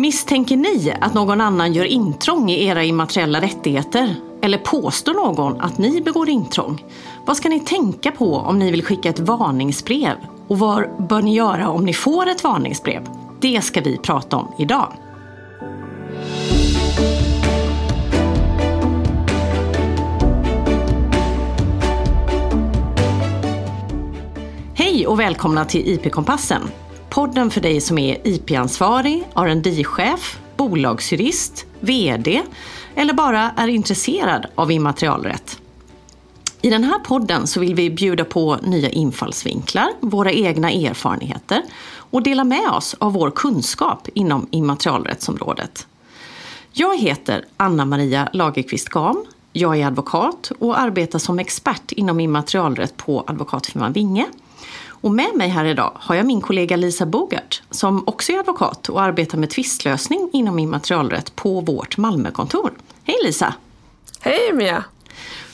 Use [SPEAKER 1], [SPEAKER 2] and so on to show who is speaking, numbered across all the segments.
[SPEAKER 1] Misstänker ni att någon annan gör intrång i era immateriella rättigheter? Eller påstår någon att ni begår intrång? Vad ska ni tänka på om ni vill skicka ett varningsbrev? Och vad bör ni göra om ni får ett varningsbrev? Det ska vi prata om idag. Hej och välkomna till IP-kompassen. Podden för dig som är IP-ansvarig, rd chef bolagsjurist, VD eller bara är intresserad av immaterialrätt. I den här podden så vill vi bjuda på nya infallsvinklar, våra egna erfarenheter och dela med oss av vår kunskap inom immaterialrättsområdet. Jag heter Anna Maria Lagerqvist Gam. Jag är advokat och arbetar som expert inom immaterialrätt på advokatfirman Vinge och med mig här idag har jag min kollega Lisa Bogart som också är advokat och arbetar med tvistlösning inom immaterialrätt på vårt Malmökontor. Hej Lisa!
[SPEAKER 2] Hej Mia!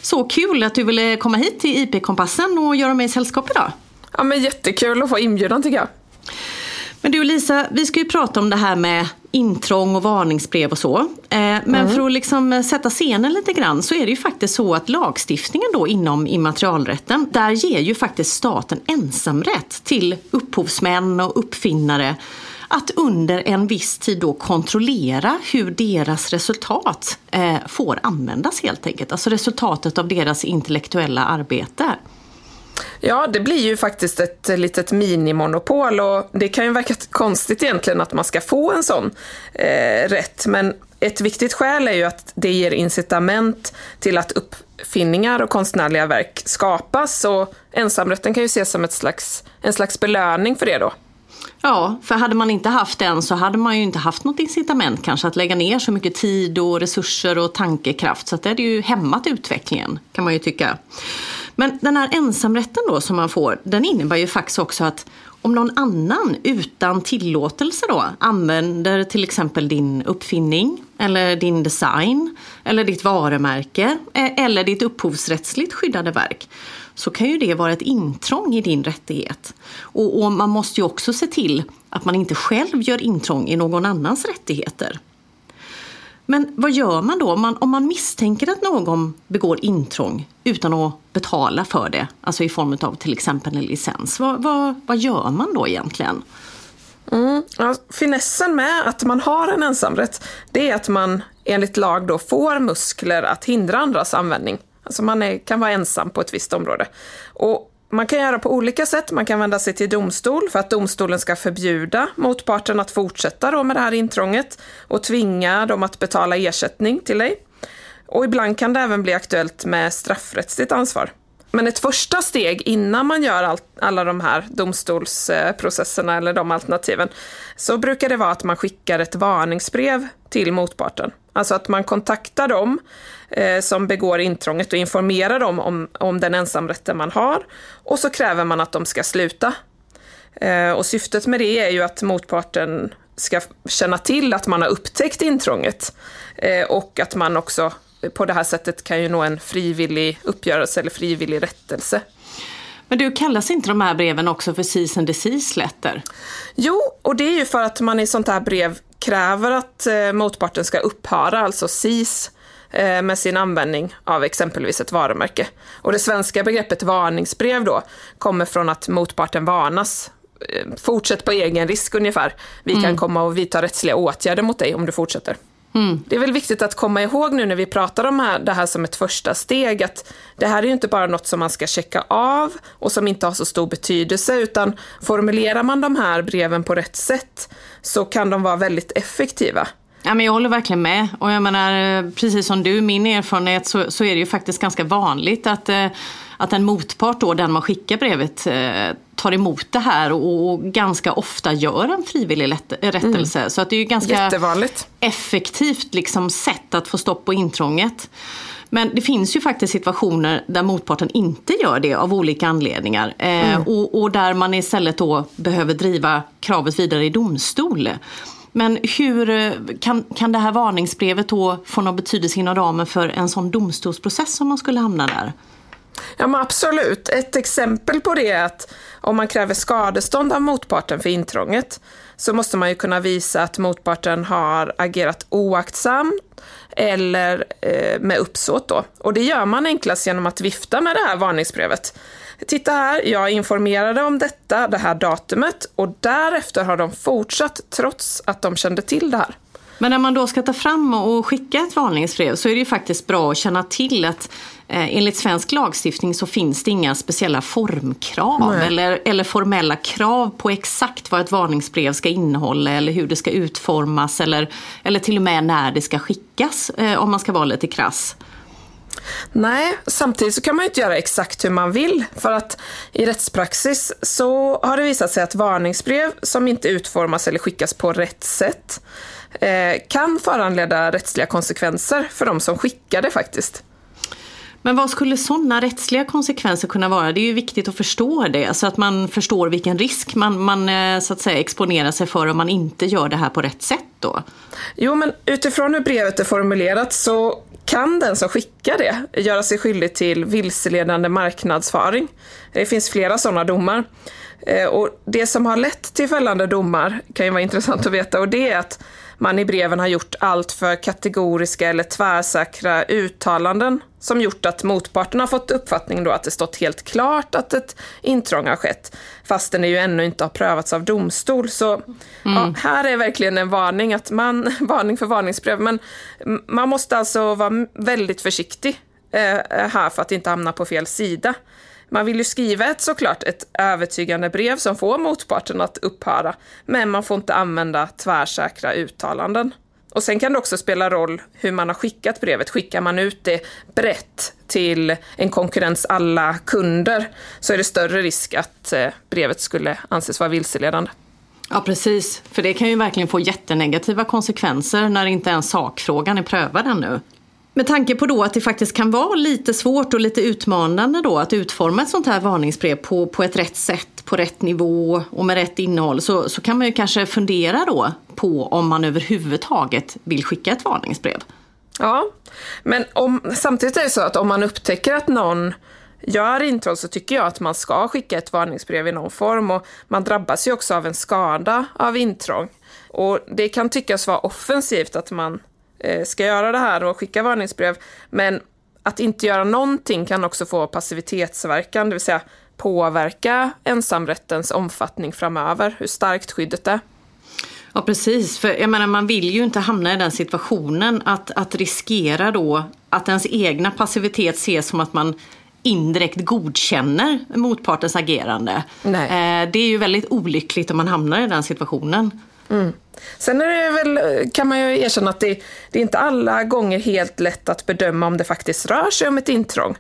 [SPEAKER 1] Så kul att du ville komma hit till IP-kompassen och göra mig sällskap idag.
[SPEAKER 2] Ja men jättekul att få inbjudan tycker jag.
[SPEAKER 1] Men du Lisa, vi ska ju prata om det här med intrång och varningsbrev och så. Eh, men mm. för att liksom sätta scenen lite grann så är det ju faktiskt så att lagstiftningen då inom immaterialrätten, där ger ju faktiskt staten ensamrätt till upphovsmän och uppfinnare att under en viss tid då kontrollera hur deras resultat eh, får användas helt enkelt. Alltså resultatet av deras intellektuella arbete.
[SPEAKER 2] Ja, det blir ju faktiskt ett litet minimonopol och det kan ju verka konstigt egentligen att man ska få en sån eh, rätt, men ett viktigt skäl är ju att det ger incitament till att uppfinningar och konstnärliga verk skapas och ensamrätten kan ju ses som ett slags, en slags belöning för det då.
[SPEAKER 1] Ja, för hade man inte haft den så hade man ju inte haft något incitament kanske att lägga ner så mycket tid och resurser och tankekraft. Så att det hade ju hämmat utvecklingen kan man ju tycka. Men den här ensamrätten då som man får, den innebär ju faktiskt också att om någon annan utan tillåtelse då använder till exempel din uppfinning eller din design eller ditt varumärke eh, eller ditt upphovsrättsligt skyddade verk så kan ju det vara ett intrång i din rättighet. Och, och man måste ju också se till att man inte själv gör intrång i någon annans rättigheter. Men vad gör man då om man, om man misstänker att någon begår intrång utan att betala för det, alltså i form av till exempel en licens? Vad, vad, vad gör man då egentligen?
[SPEAKER 2] Mm. Ja, finessen med att man har en ensamrätt, det är att man enligt lag då får muskler att hindra andras användning. Alltså man är, kan vara ensam på ett visst område. Och man kan göra på olika sätt. Man kan vända sig till domstol för att domstolen ska förbjuda motparten att fortsätta då med det här intrånget och tvinga dem att betala ersättning till dig. Och ibland kan det även bli aktuellt med straffrättsligt ansvar. Men ett första steg innan man gör all, alla de här domstolsprocesserna eller de alternativen, så brukar det vara att man skickar ett varningsbrev till motparten. Alltså att man kontaktar dem eh, som begår intrånget och informerar dem om, om den ensamrätten man har. Och så kräver man att de ska sluta. Eh, och syftet med det är ju att motparten ska känna till att man har upptäckt intrånget. Eh, och att man också på det här sättet kan ju nå en frivillig uppgörelse eller frivillig rättelse.
[SPEAKER 1] Men du, kallas inte de här breven också för cease and desist letter?
[SPEAKER 2] Jo, och det är ju för att man i sånt här brev kräver att eh, motparten ska upphöra, alltså cease, eh, med sin användning av exempelvis ett varumärke. Och det svenska begreppet varningsbrev då kommer från att motparten varnas. Eh, fortsätt på egen risk ungefär. Vi mm. kan komma och vidta rättsliga åtgärder mot dig om du fortsätter. Mm. Det är väl viktigt att komma ihåg nu när vi pratar om här, det här som ett första steg, att det här är ju inte bara något som man ska checka av och som inte har så stor betydelse, utan formulerar man de här breven på rätt sätt så kan de vara väldigt effektiva.
[SPEAKER 1] Ja, men jag håller verkligen med. Och jag menar, precis som du, min erfarenhet, så, så är det ju faktiskt ganska vanligt att, eh, att en motpart, då, den man skickar brevet, eh, tar emot det här och, och ganska ofta gör en frivillig lätt, rättelse. Mm. Så att det är ju ganska effektivt liksom, sätt att få stopp på intrånget. Men det finns ju faktiskt situationer där motparten inte gör det av olika anledningar. Eh, mm. och, och, där man istället då behöver driva kravet vidare i domstol. Men hur eh, kan, kan det här varningsbrevet då få någon betydelse inom ramen för en sån domstolsprocess om man skulle hamna där?
[SPEAKER 2] Ja, men absolut. Ett exempel på det är att om man kräver skadestånd av motparten för intrånget så måste man ju kunna visa att motparten har agerat oaktsamt eller eh, med uppsåt då. Och det gör man enklast genom att vifta med det här varningsbrevet. Titta här, jag informerade om detta, det här datumet och därefter har de fortsatt trots att de kände till det här.
[SPEAKER 1] Men när man då ska ta fram och skicka ett varningsbrev så är det ju faktiskt bra att känna till att eh, enligt svensk lagstiftning så finns det inga speciella formkrav eller, eller formella krav på exakt vad ett varningsbrev ska innehålla eller hur det ska utformas eller, eller till och med när det ska skickas eh, om man ska vara lite krass.
[SPEAKER 2] Nej, samtidigt så kan man ju inte göra exakt hur man vill. För att i rättspraxis så har det visat sig att varningsbrev som inte utformas eller skickas på rätt sätt kan föranleda rättsliga konsekvenser för de som skickar det faktiskt.
[SPEAKER 1] Men vad skulle sådana rättsliga konsekvenser kunna vara? Det är ju viktigt att förstå det, så att man förstår vilken risk man, man eh, så att säga, exponerar sig för om man inte gör det här på rätt sätt då.
[SPEAKER 2] Jo, men utifrån hur brevet är formulerat så kan den som skickar det göra sig skyldig till vilseledande marknadsföring. Det finns flera sådana domar. Eh, och det som har lett till fällande domar kan ju vara intressant att veta och det är att man i breven har gjort allt för kategoriska eller tvärsäkra uttalanden som gjort att motparten har fått uppfattningen då att det stått helt klart att ett intrång har skett, fast den ju ännu inte har prövats av domstol. Så mm. ja, här är verkligen en varning, att man, varning för varningsbrev, men man måste alltså vara väldigt försiktig eh, här för att inte hamna på fel sida. Man vill ju skriva ett såklart ett övertygande brev som får motparten att upphöra, men man får inte använda tvärsäkra uttalanden. Och sen kan det också spela roll hur man har skickat brevet. Skickar man ut det brett till en konkurrens alla kunder så är det större risk att eh, brevet skulle anses vara vilseledande.
[SPEAKER 1] Ja precis, för det kan ju verkligen få jättenegativa konsekvenser när inte ens sakfrågan är prövad ännu. Med tanke på då att det faktiskt kan vara lite svårt och lite utmanande då att utforma ett sånt här varningsbrev på, på ett rätt sätt, på rätt nivå och med rätt innehåll så, så kan man ju kanske fundera då på om man överhuvudtaget vill skicka ett varningsbrev.
[SPEAKER 2] Ja, men om, samtidigt är det så att om man upptäcker att någon gör intrång så tycker jag att man ska skicka ett varningsbrev i någon form och man drabbas ju också av en skada av intrång. Och det kan tyckas vara offensivt att man ska göra det här och skicka varningsbrev. Men att inte göra någonting kan också få passivitetsverkan, det vill säga påverka ensamrättens omfattning framöver, hur starkt skyddet är.
[SPEAKER 1] Ja precis, för jag menar man vill ju inte hamna i den situationen att, att riskera då att ens egna passivitet ses som att man indirekt godkänner motpartens agerande. Nej. Eh, det är ju väldigt olyckligt om man hamnar i den situationen.
[SPEAKER 2] Mm. Sen är det väl, kan man ju erkänna att det, det är inte alla gånger helt lätt att bedöma om det faktiskt rör sig om ett intrång.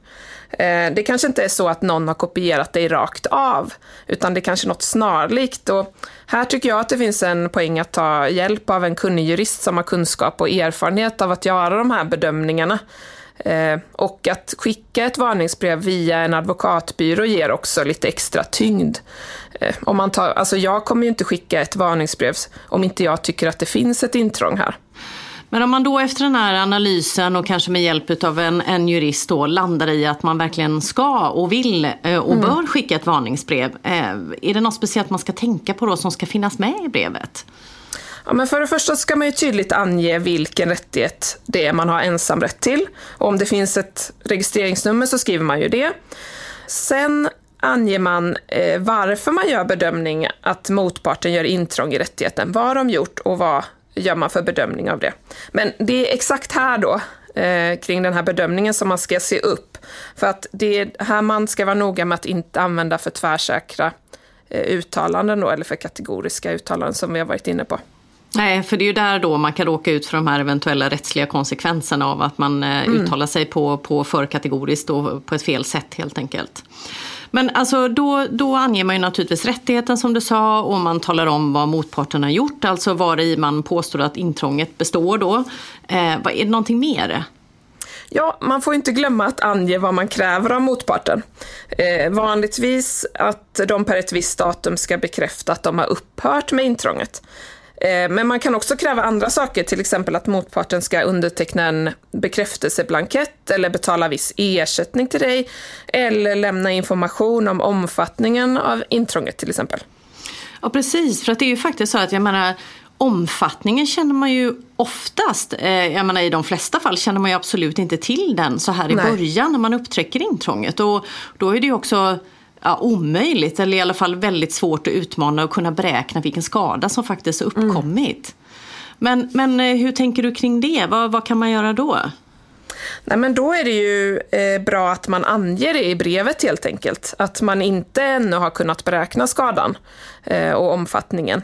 [SPEAKER 2] Eh, det kanske inte är så att någon har kopierat dig rakt av, utan det är kanske är något snarlikt. Och här tycker jag att det finns en poäng att ta hjälp av en kunnig jurist som har kunskap och erfarenhet av att göra de här bedömningarna. Eh, och att skicka ett varningsbrev via en advokatbyrå ger också lite extra tyngd. Eh, om man tar, alltså jag kommer ju inte skicka ett varningsbrev om inte jag tycker att det finns ett intrång här.
[SPEAKER 1] Men om man då efter den här analysen och kanske med hjälp av en, en jurist då landar i att man verkligen ska och vill eh, och mm. bör skicka ett varningsbrev. Är det något speciellt man ska tänka på då som ska finnas med i brevet?
[SPEAKER 2] Ja, men för det första ska man ju tydligt ange vilken rättighet det är man har ensamrätt till. Och om det finns ett registreringsnummer så skriver man ju det. Sen anger man eh, varför man gör bedömning att motparten gör intrång i rättigheten. Vad har de gjort och vad gör man för bedömning av det? Men det är exakt här då, eh, kring den här bedömningen, som man ska se upp. För att det är här man ska vara noga med att inte använda för tvärsäkra eh, uttalanden då, eller för kategoriska uttalanden som vi har varit inne på.
[SPEAKER 1] Nej, för det är ju där då man kan råka ut för de här eventuella rättsliga konsekvenserna av att man eh, mm. uttalar sig på, på för kategoriskt och på ett fel sätt helt enkelt. Men alltså då, då anger man ju naturligtvis rättigheten som du sa och man talar om vad motparten har gjort, alltså var i man påstår att intrånget består då. Eh, är det någonting mer?
[SPEAKER 2] Ja, man får inte glömma att ange vad man kräver av motparten. Eh, vanligtvis att de per ett visst datum ska bekräfta att de har upphört med intrånget. Eh, men man kan också kräva andra saker, till exempel att motparten ska underteckna en bekräftelseblankett eller betala viss ersättning till dig eller lämna information om omfattningen av intrånget till exempel.
[SPEAKER 1] Ja precis, för att det är ju faktiskt så att jag menar Omfattningen känner man ju oftast, eh, jag menar i de flesta fall känner man ju absolut inte till den så här i Nej. början när man upptäcker intrånget. Och då är det ju också ja, omöjligt, eller i alla fall väldigt svårt att utmana och kunna beräkna vilken skada som faktiskt har uppkommit. Mm. Men, men eh, hur tänker du kring det? Vad, vad kan man göra då?
[SPEAKER 2] Nej, men då är det ju eh, bra att man anger det i brevet helt enkelt. Att man inte ännu har kunnat beräkna skadan eh, och omfattningen.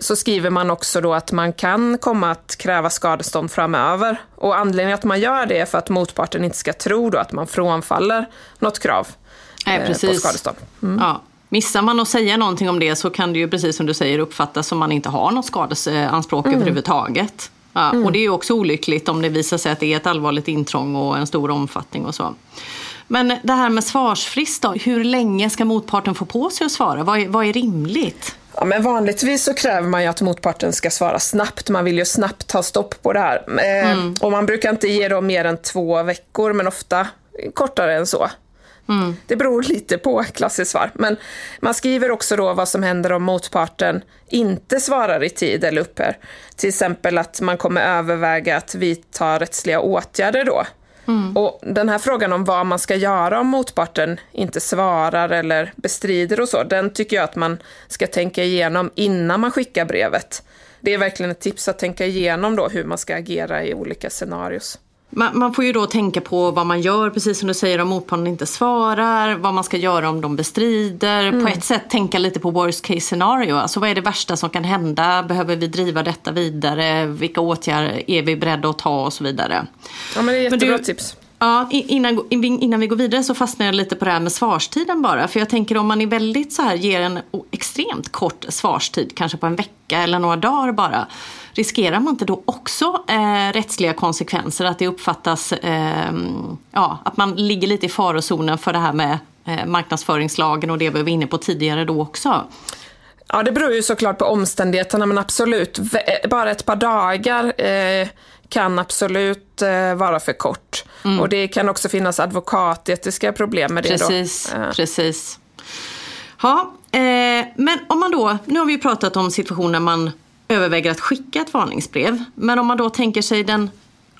[SPEAKER 2] Så skriver man också då att man kan komma att kräva skadestånd framöver. Och anledningen att man gör det är för att motparten inte ska tro då att man frånfaller något krav
[SPEAKER 1] Nej, eh, på skadestånd. Mm. Ja. Missar man att säga någonting om det så kan det ju precis som du säger uppfattas som man inte har något skadeanspråk mm. överhuvudtaget. Ja, mm. Och det är ju också olyckligt om det visar sig att det är ett allvarligt intrång och en stor omfattning och så. Men det här med svarsfrist då, hur länge ska motparten få på sig att svara? Vad är, vad är rimligt?
[SPEAKER 2] Ja, men vanligtvis så kräver man ju att motparten ska svara snabbt. Man vill ju snabbt ta stopp på det här. Eh, mm. Och man brukar inte ge dem mer än två veckor, men ofta kortare än så. Mm. Det beror lite på klassiskt svar. Men man skriver också då vad som händer om motparten inte svarar i tid eller upphör. Till exempel att man kommer överväga att vidta rättsliga åtgärder då. Mm. Och den här frågan om vad man ska göra om motparten inte svarar eller bestrider och så, den tycker jag att man ska tänka igenom innan man skickar brevet. Det är verkligen ett tips att tänka igenom då hur man ska agera i olika scenarios.
[SPEAKER 1] Man, man, får ju då tänka på vad man gör, precis som du säger om motparten inte svarar, vad man ska göra om de bestrider. Mm. På ett sätt tänka lite på worst case scenario, alltså vad är det värsta som kan hända? Behöver vi driva detta vidare? Vilka åtgärder är vi beredda att ta och så vidare.
[SPEAKER 2] Ja men det är jättebra men du, tips.
[SPEAKER 1] Ja, innan, innan vi går vidare så fastnar jag lite på det här med svarstiden bara. För jag tänker om man är väldigt så här, ger en extremt kort svarstid, kanske på en vecka eller några dagar bara. Riskerar man inte då också eh, rättsliga konsekvenser? Att det uppfattas, eh, ja, att man ligger lite i farozonen för det här med eh, marknadsföringslagen och det vi var inne på tidigare då också?
[SPEAKER 2] Ja, det beror ju såklart på omständigheterna, men absolut, bara ett par dagar eh, kan absolut eh, vara för kort. Mm. Och det kan också finnas advokatetiska problem med det.
[SPEAKER 1] Precis,
[SPEAKER 2] då.
[SPEAKER 1] Precis. Ja, eh, men om man då, nu har vi pratat om situationer man överväger att skicka ett varningsbrev. Men om man då tänker sig den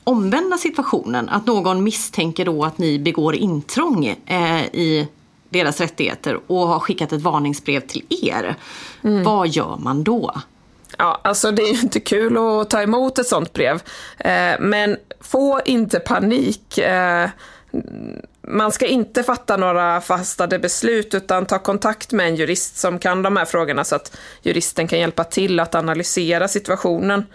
[SPEAKER 1] omvända situationen, att någon misstänker då att ni begår intrång eh, i deras rättigheter och har skickat ett varningsbrev till er. Mm. Vad gör man då?
[SPEAKER 2] Ja, alltså det är ju inte kul att ta emot ett sånt brev. Eh, men få inte panik. Eh, man ska inte fatta några fastade beslut utan ta kontakt med en jurist som kan de här frågorna så att juristen kan hjälpa till att analysera situationen.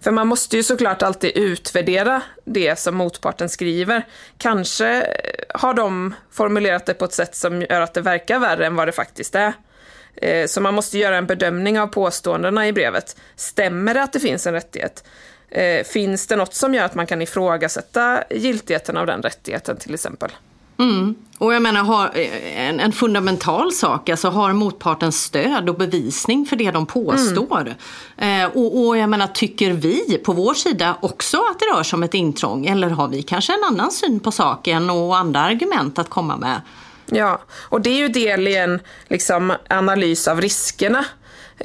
[SPEAKER 2] För man måste ju såklart alltid utvärdera det som motparten skriver. Kanske har de formulerat det på ett sätt som gör att det verkar värre än vad det faktiskt är. Eh, så man måste göra en bedömning av påståendena i brevet. Stämmer det att det finns en rättighet? Eh, finns det något som gör att man kan ifrågasätta giltigheten av den rättigheten till exempel?
[SPEAKER 1] Mm. Och jag menar, har, eh, en, en, fundamental sak, alltså har motparten stöd och bevisning för det de påstår? Mm. Eh, och, och, jag menar, tycker vi på vår sida också att det rör sig om ett intrång? Eller har vi kanske en annan syn på saken och andra argument att komma med?
[SPEAKER 2] Ja, och det är ju del i en liksom, analys av riskerna,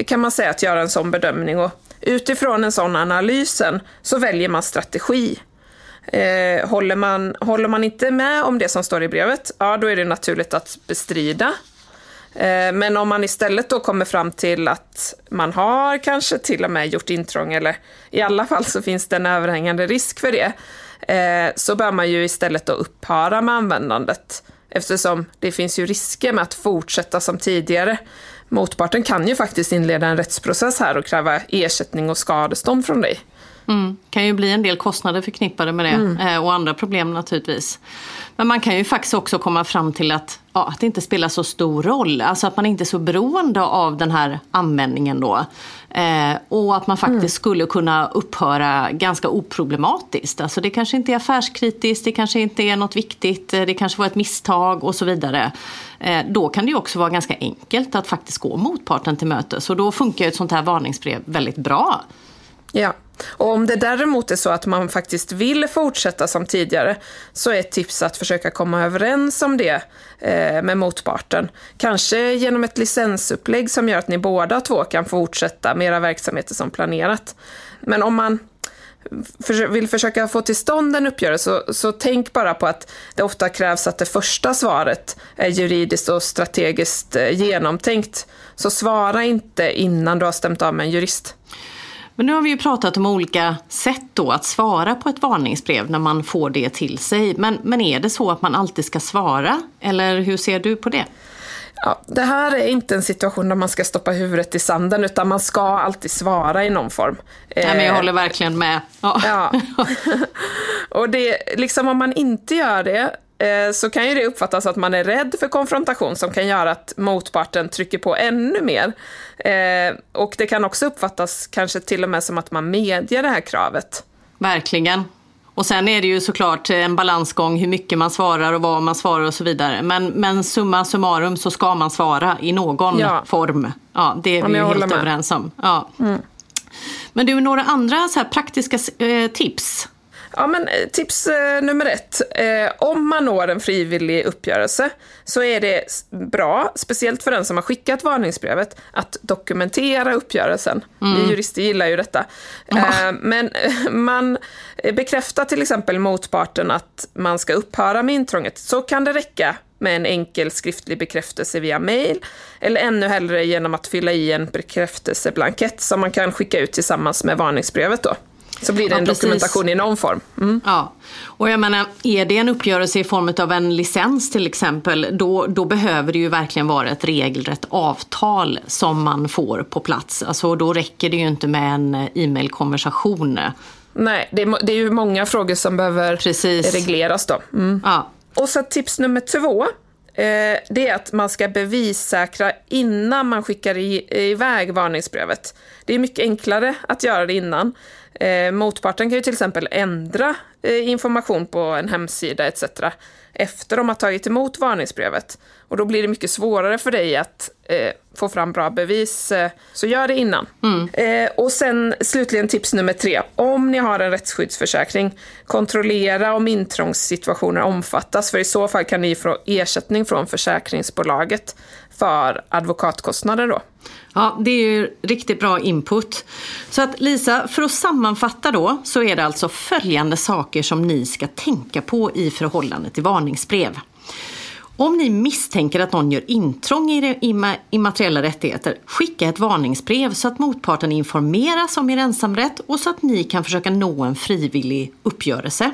[SPEAKER 2] kan man säga, att göra en sån bedömning. Och utifrån en sån analysen så väljer man strategi. Eh, håller, man, håller man inte med om det som står i brevet, ja då är det naturligt att bestrida. Eh, men om man istället då kommer fram till att man har kanske till och med gjort intrång, eller i alla fall så finns det en överhängande risk för det, eh, så bör man ju istället då upphöra med användandet eftersom det finns ju risker med att fortsätta som tidigare. Motparten kan ju faktiskt inleda en rättsprocess här och kräva ersättning och skadestånd från dig.
[SPEAKER 1] Mm. kan ju bli en del kostnader förknippade med det mm. Eh, och andra problem naturligtvis. Men man kan ju faktiskt också komma fram till att, ja, att det inte spelar så stor roll. Alltså att man inte är så beroende av den här användningen då. Eh, och att man faktiskt mm. skulle kunna upphöra ganska oproblematiskt. Alltså det kanske inte är affärskritiskt, det kanske inte är något viktigt, eh, det kanske var ett misstag och så vidare. Eh, då kan det ju också vara ganska enkelt att faktiskt gå motparten till mötes och då funkar ett sånt här varningsbrev väldigt bra.
[SPEAKER 2] Ja, och om det däremot är så att man faktiskt vill fortsätta som tidigare så är ett tips att försöka komma överens om det eh, med motparten. Kanske genom ett licensupplägg som gör att ni båda två kan fortsätta med era verksamheter som planerat. Men om man vill försöka få till stånd en uppgörelse så, så tänk bara på att det ofta krävs att det första svaret är juridiskt och strategiskt eh, genomtänkt. Så svara inte innan du har stämt av med en jurist.
[SPEAKER 1] Men nu har vi ju pratat om olika sätt då att svara på ett varningsbrev när man får det till sig. Men, men är det så att man alltid ska svara? Eller hur ser du på det?
[SPEAKER 2] Ja, det här är inte en situation där man ska stoppa huvudet i sanden utan man ska alltid svara i någon form.
[SPEAKER 1] Nej, men jag eh, håller verkligen med.
[SPEAKER 2] Ja. ja. och det, liksom om man inte gör det så kan ju det uppfattas att man är rädd för konfrontation som kan göra att motparten trycker på ännu mer. Eh, och det kan också uppfattas kanske till och med som att man medger det här kravet.
[SPEAKER 1] Verkligen. Och sen är det ju såklart en balansgång hur mycket man svarar och vad man svarar och så vidare. Men, men summa summarum så ska man svara i någon ja. form. Ja, det är vi ju helt med. överens om. Ja. Mm. Men du, några andra så praktiska eh, tips
[SPEAKER 2] Ja, men eh, tips eh, nummer ett. Eh, om man når en frivillig uppgörelse så är det bra, speciellt för den som har skickat varningsbrevet, att dokumentera uppgörelsen. Mm. Vi jurister gillar ju detta. Eh, men man bekräftar till exempel motparten att man ska upphöra med intrånget, så kan det räcka med en enkel skriftlig bekräftelse via mail, eller ännu hellre genom att fylla i en bekräftelseblankett som man kan skicka ut tillsammans med varningsbrevet. Då. Så blir det en precis. dokumentation i någon form.
[SPEAKER 1] Mm. Ja, och jag menar, är det en uppgörelse i form av en licens till exempel, då, då behöver det ju verkligen vara ett regelrätt avtal som man får på plats. Alltså, då räcker det ju inte med en e-mailkonversation.
[SPEAKER 2] Nej, det är, det är ju många frågor som behöver Precis. regleras då. Mm. Ja. Och så tips nummer två, eh, det är att man ska bevissäkra innan man skickar i, iväg varningsbrevet. Det är mycket enklare att göra det innan. Eh, motparten kan ju till exempel ändra eh, information på en hemsida etc. efter de har tagit emot varningsbrevet. Och då blir det mycket svårare för dig att eh, få fram bra bevis. Eh, så gör det innan. Mm. Eh, och sen slutligen tips nummer tre. Om ni har en rättsskyddsförsäkring, kontrollera om intrångssituationer omfattas. För i så fall kan ni få ersättning från försäkringsbolaget för advokatkostnader då.
[SPEAKER 1] Ja, det är ju riktigt bra input. Så att Lisa, för att sammanfatta då så är det alltså följande saker som ni ska tänka på i förhållande till varningsbrev. Om ni misstänker att någon gör intrång i immateriella rättigheter, skicka ett varningsbrev så att motparten informeras om er ensamrätt och så att ni kan försöka nå en frivillig uppgörelse.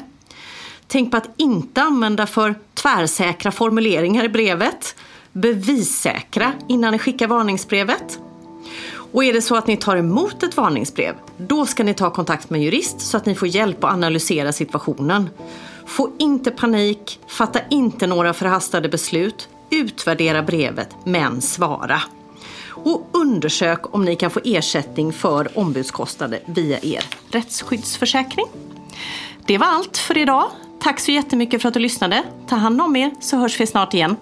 [SPEAKER 1] Tänk på att inte använda för tvärsäkra formuleringar i brevet. Bevissäkra innan ni skickar varningsbrevet. Och är det så att ni tar emot ett varningsbrev, då ska ni ta kontakt med en jurist så att ni får hjälp att analysera situationen. Få inte panik, fatta inte några förhastade beslut, utvärdera brevet men svara. Och undersök om ni kan få ersättning för ombudskostnader via er rättsskyddsförsäkring. Det var allt för idag. Tack så jättemycket för att du lyssnade. Ta hand om er så hörs vi snart igen.